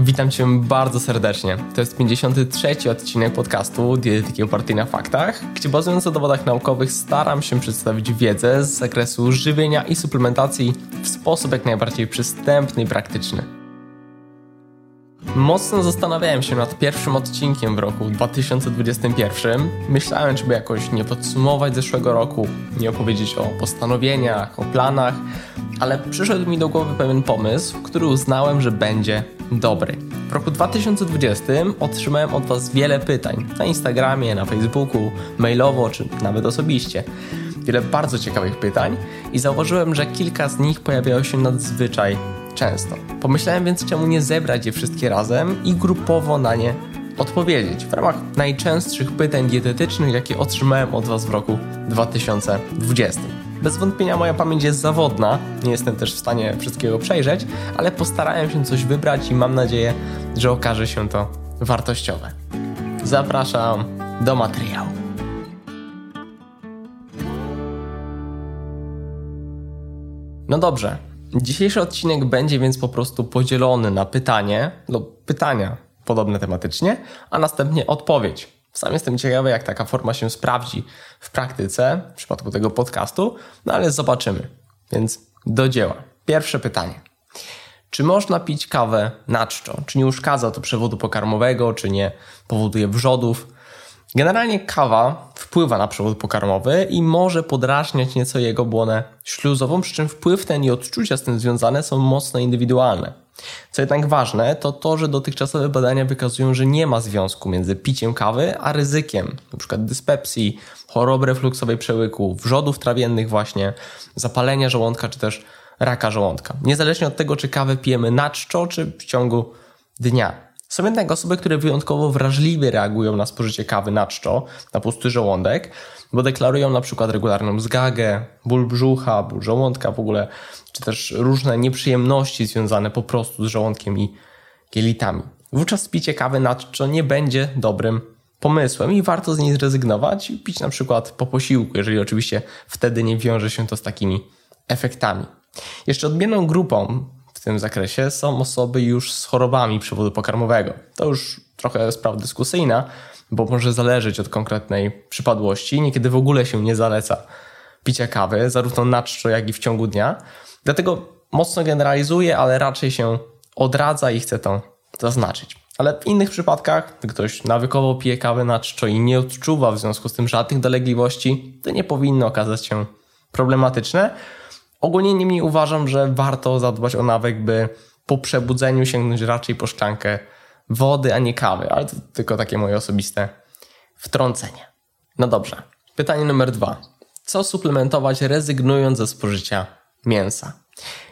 Witam Cię bardzo serdecznie. To jest 53. odcinek podcastu Dietetyki opartej na faktach, gdzie bazując na dowodach naukowych staram się przedstawić wiedzę z zakresu żywienia i suplementacji w sposób jak najbardziej przystępny i praktyczny. Mocno zastanawiałem się nad pierwszym odcinkiem w roku 2021. Myślałem, żeby jakoś nie podsumować zeszłego roku, nie opowiedzieć o postanowieniach, o planach, ale przyszedł mi do głowy pewien pomysł, który uznałem, że będzie dobry. W roku 2020 otrzymałem od Was wiele pytań na Instagramie, na Facebooku, mailowo czy nawet osobiście. Wiele bardzo ciekawych pytań i zauważyłem, że kilka z nich pojawiało się nadzwyczaj często. Pomyślałem więc, czemu nie zebrać je wszystkie razem i grupowo na nie odpowiedzieć w ramach najczęstszych pytań dietetycznych, jakie otrzymałem od Was w roku 2020. Bez wątpienia moja pamięć jest zawodna, nie jestem też w stanie wszystkiego przejrzeć, ale postarałem się coś wybrać i mam nadzieję, że okaże się to wartościowe. Zapraszam do materiału. No dobrze, dzisiejszy odcinek będzie więc po prostu podzielony na pytanie lub pytania podobne tematycznie, a następnie odpowiedź sam jestem ciekawy, jak taka forma się sprawdzi w praktyce, w przypadku tego podcastu, no ale zobaczymy. Więc do dzieła. Pierwsze pytanie. Czy można pić kawę na czczo? Czy nie uszkadza to przewodu pokarmowego, czy nie powoduje wrzodów? Generalnie kawa wpływa na przewód pokarmowy i może podrażniać nieco jego błonę śluzową, przy czym wpływ ten i odczucia z tym związane są mocno indywidualne. Co jednak ważne, to to, że dotychczasowe badania wykazują, że nie ma związku między piciem kawy a ryzykiem np. dyspepsji, choroby refluksowej przełyku, wrzodów trawiennych właśnie, zapalenia żołądka czy też raka żołądka. Niezależnie od tego, czy kawę pijemy na czczo, czy w ciągu dnia. Są jednak osoby, które wyjątkowo wrażliwie reagują na spożycie kawy na czczo, na pusty żołądek, bo deklarują na przykład regularną zgagę, ból brzucha, ból żołądka w ogóle, czy też różne nieprzyjemności związane po prostu z żołądkiem i kielitami. Wówczas picie kawy na czczo nie będzie dobrym pomysłem i warto z niej zrezygnować i pić na przykład po posiłku, jeżeli oczywiście wtedy nie wiąże się to z takimi efektami. Jeszcze odmienną grupą tym zakresie są osoby już z chorobami przewodu pokarmowego. To już trochę sprawa dyskusyjna, bo może zależeć od konkretnej przypadłości. Niekiedy w ogóle się nie zaleca picia kawy, zarówno na czczo, jak i w ciągu dnia. Dlatego mocno generalizuję, ale raczej się odradza i chcę to zaznaczyć. Ale w innych przypadkach, gdy ktoś nawykowo pije kawę na czczo i nie odczuwa w związku z tym żadnych dolegliwości, to nie powinno okazać się problematyczne, Ogólnie niemniej uważam, że warto zadbać o nawyk, by po przebudzeniu sięgnąć raczej po szklankę wody, a nie kawy, ale to tylko takie moje osobiste wtrącenie. No dobrze. Pytanie numer dwa. Co suplementować rezygnując ze spożycia mięsa?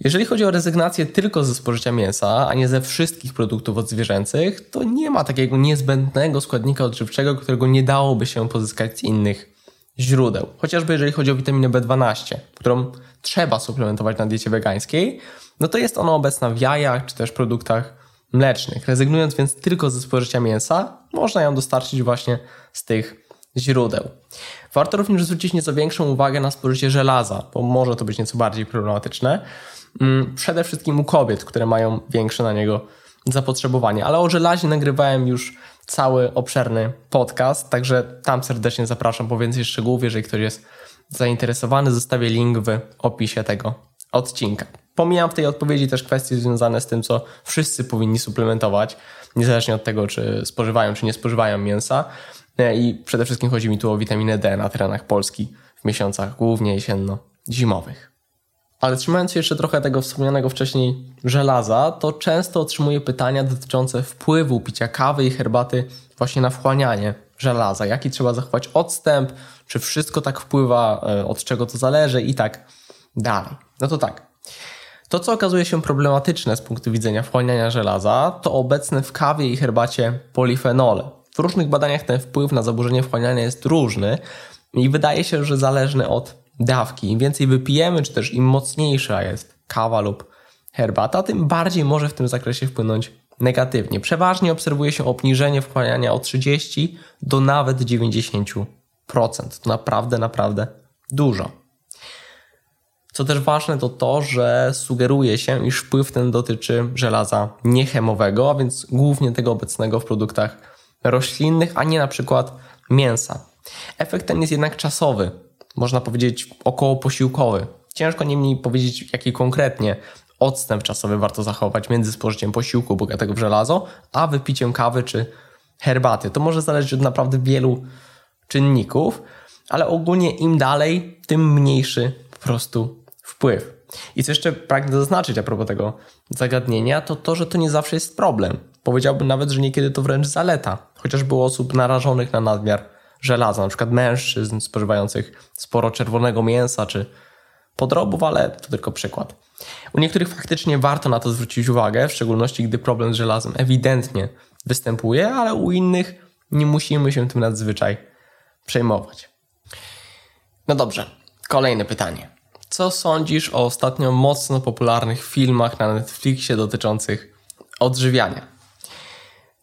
Jeżeli chodzi o rezygnację tylko ze spożycia mięsa, a nie ze wszystkich produktów odzwierzęcych, to nie ma takiego niezbędnego składnika odżywczego, którego nie dałoby się pozyskać z innych źródeł. Chociażby jeżeli chodzi o witaminę B12, którą trzeba suplementować na diecie wegańskiej, no to jest ona obecna w jajach czy też produktach mlecznych. Rezygnując więc tylko ze spożycia mięsa, można ją dostarczyć właśnie z tych źródeł. Warto również zwrócić nieco większą uwagę na spożycie żelaza, bo może to być nieco bardziej problematyczne. Mm, przede wszystkim u kobiet, które mają większe na niego zapotrzebowanie. Ale o żelazie nagrywałem już cały obszerny podcast, także tam serdecznie zapraszam po więcej szczegółów, jeżeli ktoś jest zainteresowany, zostawię link w opisie tego odcinka. Pomijam w tej odpowiedzi też kwestie związane z tym, co wszyscy powinni suplementować, niezależnie od tego, czy spożywają, czy nie spożywają mięsa. E, I przede wszystkim chodzi mi tu o witaminę D na terenach Polski w miesiącach głównie jesienno-zimowych. Ale trzymając się jeszcze trochę tego wspomnianego wcześniej żelaza, to często otrzymuję pytania dotyczące wpływu picia kawy i herbaty właśnie na wchłanianie żelaza. Jaki trzeba zachować odstęp, czy wszystko tak wpływa, e, od czego to zależy i tak dalej. No to tak. To, co okazuje się problematyczne z punktu widzenia wchłaniania żelaza, to obecne w kawie i herbacie polifenole. W różnych badaniach ten wpływ na zaburzenie wchłaniania jest różny i wydaje się, że zależny od dawki. Im więcej wypijemy, czy też im mocniejsza jest kawa lub herbata, tym bardziej może w tym zakresie wpłynąć negatywnie. Przeważnie obserwuje się obniżenie wchłaniania o 30 do nawet 90%. To naprawdę, naprawdę dużo. Co też ważne to to, że sugeruje się, iż wpływ ten dotyczy żelaza niechemowego, a więc głównie tego obecnego w produktach roślinnych, a nie na przykład mięsa. Efekt ten jest jednak czasowy, można powiedzieć około posiłkowy. Ciężko niemniej powiedzieć, jaki konkretnie odstęp czasowy warto zachować między spożyciem posiłku bogatego w żelazo, a wypiciem kawy czy herbaty. To może zależeć od naprawdę wielu czynników, ale ogólnie im dalej, tym mniejszy po prostu wpływ. I co jeszcze pragnę zaznaczyć a propos tego zagadnienia, to to, że to nie zawsze jest problem. Powiedziałbym nawet, że niekiedy to wręcz zaleta. Chociaż było osób narażonych na nadmiar żelaza, na przykład mężczyzn spożywających sporo czerwonego mięsa czy podrobów, ale to tylko przykład. U niektórych faktycznie warto na to zwrócić uwagę, w szczególności gdy problem z żelazem ewidentnie występuje, ale u innych nie musimy się tym nadzwyczaj przejmować. No dobrze, kolejne pytanie. Co sądzisz o ostatnio mocno popularnych filmach na Netflixie dotyczących odżywiania?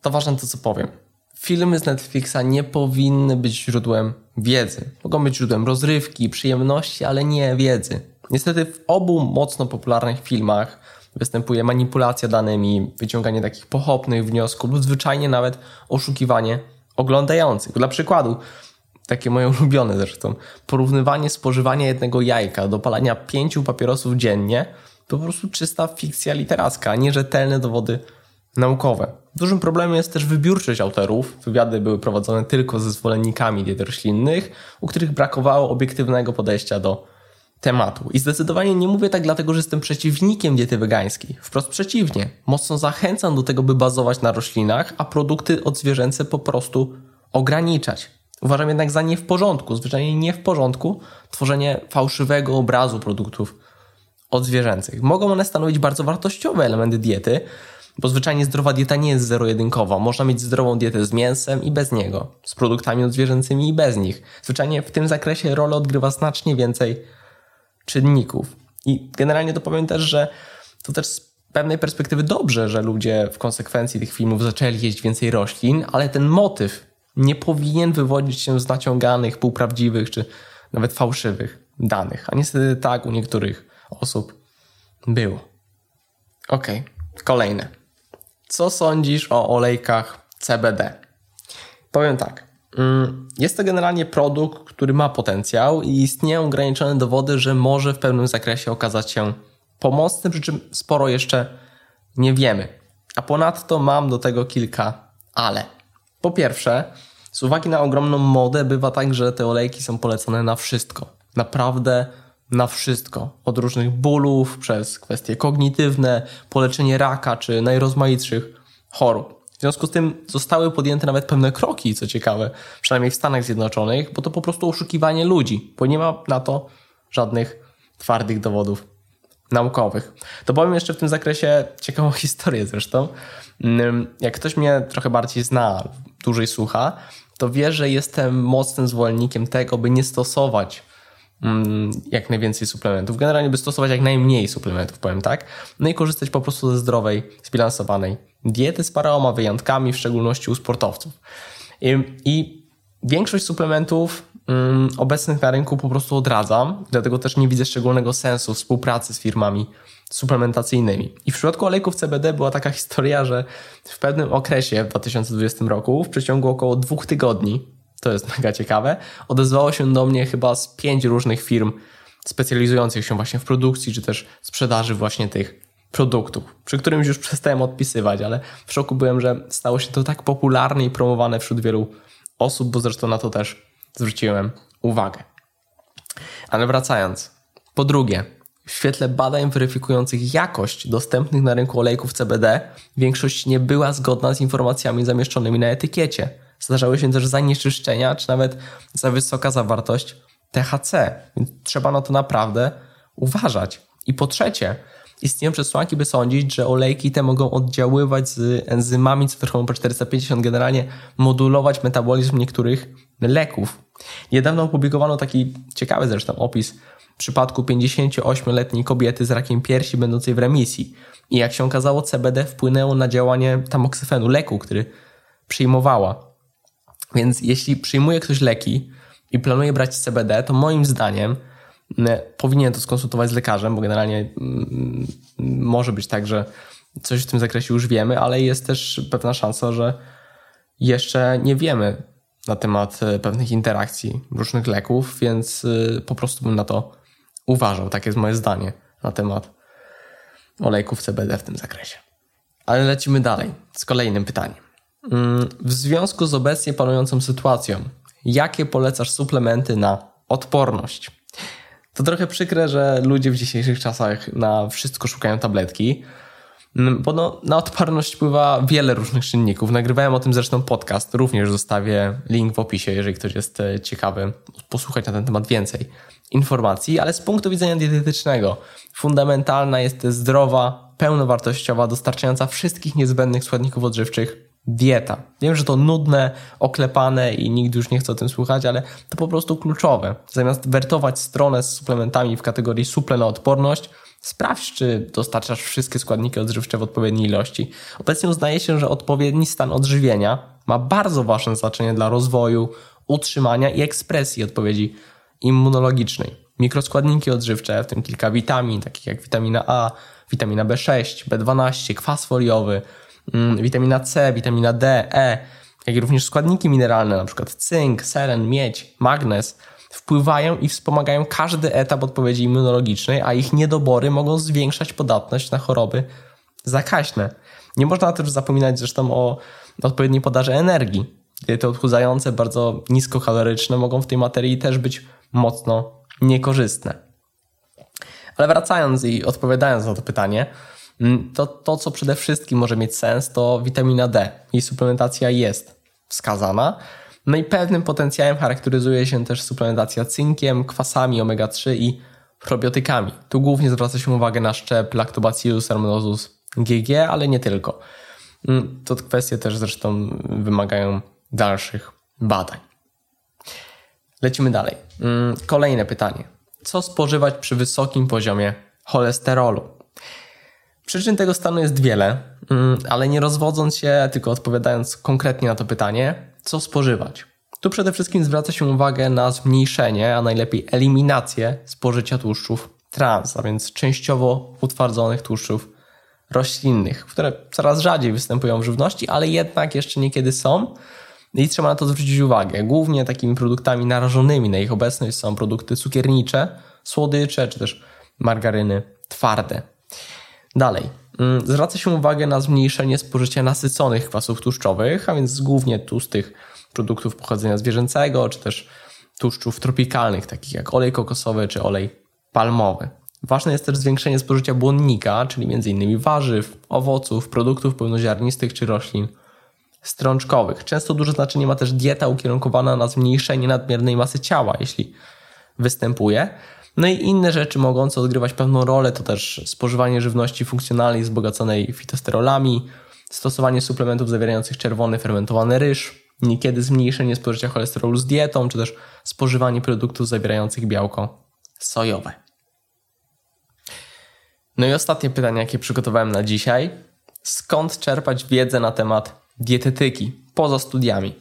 To ważne to, co powiem. Filmy z Netflixa nie powinny być źródłem wiedzy. Mogą być źródłem rozrywki, przyjemności, ale nie wiedzy. Niestety w obu mocno popularnych filmach występuje manipulacja danymi, wyciąganie takich pochopnych wniosków lub zwyczajnie nawet oszukiwanie oglądających. Dla przykładu, takie moje ulubione zresztą, porównywanie spożywania jednego jajka do palania pięciu papierosów dziennie to po prostu czysta fikcja literacka, a nie rzetelne dowody naukowe. Dużym problemem jest też wybiórczość autorów. Wywiady były prowadzone tylko ze zwolennikami diet roślinnych, u których brakowało obiektywnego podejścia do tematu. I zdecydowanie nie mówię tak dlatego, że jestem przeciwnikiem diety wegańskiej. Wprost przeciwnie. Mocno zachęcam do tego, by bazować na roślinach, a produkty odzwierzęce po prostu ograniczać. Uważam jednak za nie w porządku, zwyczajnie nie w porządku, tworzenie fałszywego obrazu produktów odzwierzęcych. Mogą one stanowić bardzo wartościowe elementy diety, bo zwyczajnie zdrowa dieta nie jest zero-jedynkowa. Można mieć zdrową dietę z mięsem i bez niego, z produktami odzwierzęcymi i bez nich. Zwyczajnie w tym zakresie rolę odgrywa znacznie więcej czynników. I generalnie to powiem też, że to też z pewnej perspektywy dobrze, że ludzie w konsekwencji tych filmów zaczęli jeść więcej roślin, ale ten motyw nie powinien wywodzić się z naciąganych, półprawdziwych czy nawet fałszywych danych. A niestety tak u niektórych osób było. Ok, kolejne. Co sądzisz o olejkach CBD? Powiem tak. Mm, jest to generalnie produkt, który ma potencjał i istnieją ograniczone dowody, że może w pewnym zakresie okazać się pomocny, przy czym sporo jeszcze nie wiemy. A ponadto mam do tego kilka ale. Po pierwsze, z uwagi na ogromną modę bywa tak, że te olejki są polecone na wszystko. Naprawdę na wszystko. Od różnych bólów, przez kwestie kognitywne, poleczenie raka czy najrozmaitszych chorób. W związku z tym zostały podjęte nawet pewne kroki, co ciekawe, przynajmniej w Stanach Zjednoczonych, bo to po prostu oszukiwanie ludzi, bo nie ma na to żadnych twardych dowodów naukowych. To powiem jeszcze w tym zakresie ciekawą historię zresztą. Mm, jak ktoś mnie trochę bardziej zna, dłużej słucha, to wie, że jestem mocnym zwolennikiem tego, by nie stosować jak najwięcej suplementów. Generalnie by stosować jak najmniej suplementów, powiem tak. No i korzystać po prostu ze zdrowej, zbilansowanej diety z paroma wyjątkami, w szczególności u sportowców. I, i większość suplementów um, obecnych na rynku po prostu odradzam, dlatego też nie widzę szczególnego sensu współpracy z firmami suplementacyjnymi. I w przypadku olejków CBD była taka historia, że w pewnym okresie w 2020 roku, w przeciągu około dwóch tygodni, to jest mega ciekawe, odezwało się do mnie chyba z pięć różnych firm specjalizujących się właśnie w produkcji czy też sprzedaży właśnie tych produktów, przy którym już przestałem odpisywać, ale w szoku byłem, że stało się to tak popularne i promowane wśród wielu osób, bo zresztą na to też zwróciłem uwagę. Ale wracając. Po drugie, w świetle badań weryfikujących jakość dostępnych na rynku olejków CBD, większość nie była zgodna z informacjami zamieszczonymi na etykiecie. Zdarzały się też zanieczyszczenia, czy nawet za wysoka zawartość THC, więc trzeba na to naprawdę uważać. I po trzecie, istnieją przesłanki, by sądzić, że olejki te mogą oddziaływać z enzymami cytochromu P450, generalnie modulować metabolizm niektórych leków. Niedawno opublikowano taki ciekawy zresztą opis w przypadku 58-letniej kobiety z rakiem piersi będącej w remisji. I jak się okazało, CBD wpłynęło na działanie tamoksyfenu, leku, który przyjmowała. Więc jeśli przyjmuje ktoś leki i planuje brać CBD, to moim zdaniem powinien to skonsultować z lekarzem, bo generalnie mm, może być tak, że coś w tym zakresie już wiemy, ale jest też pewna szansa, że jeszcze nie wiemy na temat e, pewnych interakcji różnych leków, więc e, po prostu bym na to uważał. Tak jest moje zdanie na temat olejków CBD w tym zakresie. Ale lecimy dalej z kolejnym pytaniem. Mm, w związku z obecnie panującą sytuacją, jakie polecasz suplementy na odporność? To trochę przykre, że ludzie w dzisiejszych czasach na wszystko szukają tabletki, mm, bo no, na odporność wpływa wiele różnych czynników. Nagrywałem o tym zresztą podcast, również zostawię link w opisie, jeżeli ktoś jest e, ciekawy posłuchać na ten temat więcej informacji, ale z punktu widzenia dietetycznego fundamentalna jest zdrowa, pełnowartościowa, dostarczająca wszystkich niezbędnych składników odżywczych dieta. Wiem, że to nudne, oklepane i nigdy już nie chcę o tym słuchać, ale to po prostu kluczowe. Zamiast wertować stronę z suplementami w kategorii suple na odporność, sprawdź, czy dostarczasz wszystkie składniki odżywcze w odpowiedniej ilości. Obecnie uznaje się, że odpowiedni stan odżywienia ma bardzo ważne znaczenie dla rozwoju, utrzymania i ekspresji odpowiedzi immunologicznej. Mikroskładniki odżywcze, w tym kilka witamin, takich jak witamina A, witamina B6, B12, kwas foliowy, witamina C, witamina D, E, jak i również składniki mineralne, np. cynk, selen, miedź, magnez, wpływają i wspomagają każdy etap odpowiedzi immunologicznej, a ich niedobory mogą zwiększać podatność na choroby zakaźne. Nie można też zapominać zresztą o odpowiedniej podaży energii. Diety odchudzające, bardzo niskokaloryczne mogą w tej materii też być mocno niekorzystne. Ale wracając i odpowiadając na to pytanie, mm, to to, co przede wszystkim może mieć sens, to witamina D. Jej suplementacja jest wskazana. No i pewnym potencjałem charakteryzuje się też suplementacja cynkiem, kwasami omega-3 i probiotykami. Tu głównie zwraca się uwagę na szczep Lactobacillus salmonellosus GG, ale nie tylko. Mm, to kwestie też zresztą wymagają dalszych badań. Lecimy dalej. Mm, kolejne pytanie. Co spożywać przy wysokim poziomie cholesterolu? Przyczyn tego stanu jest wiele, mm, ale nie rozwodząc się, tylko odpowiadając konkretnie na to pytanie, co spożywać? Tu przede wszystkim zwraca się uwagę na zmniejszenie, a najlepiej eliminację spożycia tłuszczów trans, a więc częściowo utwardzonych tłuszczów roślinnych, które coraz rzadziej występują w żywności, ale jednak jeszcze niekiedy są i trzeba na to zwrócić uwagę. Głównie takimi produktami narażonymi na ich obecność są produkty cukiernicze, słodycze czy też margaryny twarde. Dalej. Mm, zwraca się uwagę na zmniejszenie spożycia nasyconych kwasów tłuszczowych, a więc głównie tłustych produktów pochodzenia zwierzęcego, czy też tłuszczów tropikalnych, takich jak olej kokosowy czy olej palmowy. Ważne jest też zwiększenie spożycia błonnika, czyli m.in. warzyw, owoców, produktów pełnoziarnistych czy roślin strączkowych. Często duże znaczenie ma też dieta ukierunkowana na zmniejszenie nadmiernej masy ciała, jeśli występuje. No i inne rzeczy mogące odgrywać pewną rolę to też spożywanie żywności funkcjonalnej wzbogaconej fitosterolami, stosowanie suplementów zawierających czerwony fermentowany ryż, niekiedy zmniejszenie spożycia cholesterolu z dietą, czy też spożywanie produktów zawierających białko sojowe. No i ostatnie pytanie, jakie przygotowałem na dzisiaj. Skąd czerpać wiedzę na temat dietetyki poza studiami.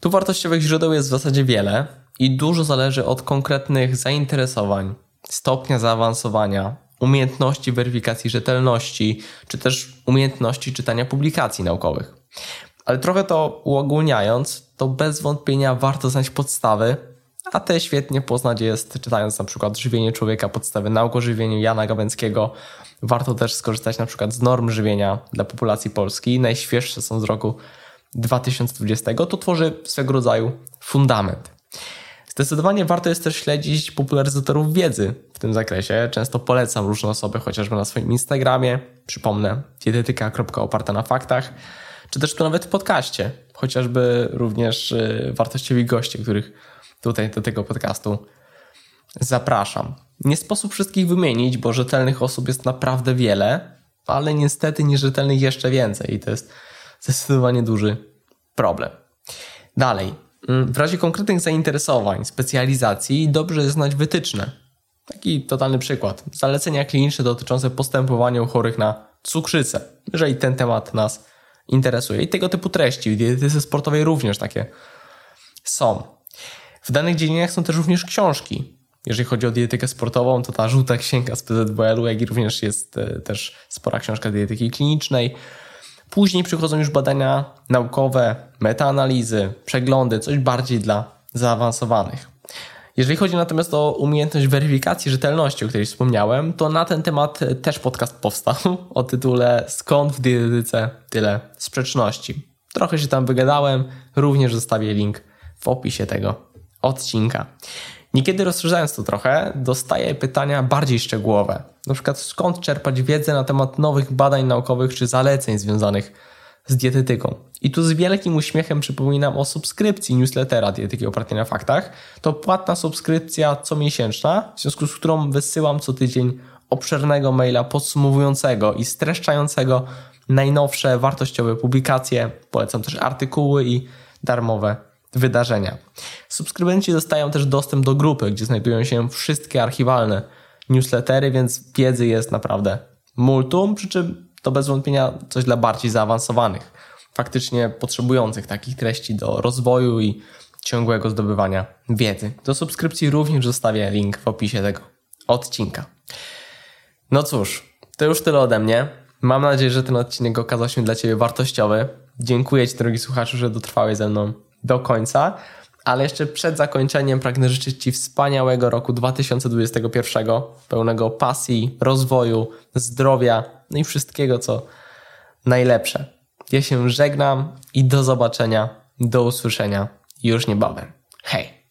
Tu wartościowych źródeł jest w zasadzie wiele i dużo zależy od konkretnych zainteresowań, stopnia zaawansowania, umiejętności weryfikacji rzetelności, czy też umiejętności czytania publikacji naukowych. Ale trochę to uogólniając, to bez wątpienia warto znać podstawy, a te świetnie poznać jest czytając na przykład Żywienie człowieka, podstawy nauk o żywieniu Jana Gawęckiego, Warto też skorzystać na przykład z norm żywienia dla populacji polskiej. Najświeższe są z roku 2020. To tworzy swego rodzaju fundament. Zdecydowanie warto jest też śledzić popularyzatorów wiedzy w tym zakresie. Często polecam różne osoby, chociażby na swoim Instagramie. Przypomnę, dietetyka.oparta na faktach, czy też tu nawet w podcaście. Chociażby również y, wartościowi goście, których tutaj do tego podcastu zapraszam. Nie sposób wszystkich wymienić, bo rzetelnych osób jest naprawdę wiele, ale niestety nierzetelnych jeszcze więcej i to jest zdecydowanie duży problem. Dalej, w razie konkretnych zainteresowań, specjalizacji dobrze znać wytyczne. Taki totalny przykład. Zalecenia kliniczne dotyczące postępowania u chorych na cukrzycę, jeżeli ten temat nas interesuje. I tego typu treści w dietetyce sportowej również takie są. W danych dziedzinach są też również książki, Jeżeli chodzi o dietykę sportową, to ta żółta księga z PZWL-u, jak i również jest e, też spora książka dietyki klinicznej. Później przychodzą już badania naukowe, metaanalizy, przeglądy, coś bardziej dla zaawansowanych. Jeżeli chodzi natomiast o umiejętność weryfikacji rzetelności, o której wspomniałem, to na ten temat też podcast powstał o tytule Skąd w dietetyce tyle sprzeczności. Trochę się tam wygadałem, również zostawię link w opisie tego odcinka. Niekiedy rozszerzając to trochę, dostaję pytania bardziej szczegółowe. Na przykład skąd czerpać wiedzę na temat nowych badań naukowych czy zaleceń związanych z dietetyką. I tu z wielkim uśmiechem przypominam o subskrypcji newslettera Dietyki opartej na faktach. To płatna subskrypcja comiesięczna, w związku z którą wysyłam co tydzień obszernego maila podsumowującego i streszczającego najnowsze wartościowe publikacje. Polecam też artykuły i darmowe wydarzenia. Subskrybenci dostają też dostęp do grupy, gdzie znajdują się wszystkie archiwalne newslettery, więc wiedzy jest naprawdę multum, przy czym to bez wątpienia coś dla bardziej zaawansowanych, faktycznie potrzebujących takich treści do rozwoju i ciągłego zdobywania wiedzy. Do subskrypcji również zostawię link w opisie tego odcinka. No cóż, to już tyle ode mnie. Mam nadzieję, że ten odcinek okazał się dla Ciebie wartościowy. Dziękuję Ci, drogi słuchaczu, że dotrwałeś ze mną do końca. Ale jeszcze przed zakończeniem pragnę życzyć Ci wspaniałego roku 2021, pełnego pasji, rozwoju, zdrowia, no i wszystkiego, co najlepsze. Ja się żegnam i do zobaczenia, do usłyszenia już niebawem. Hej!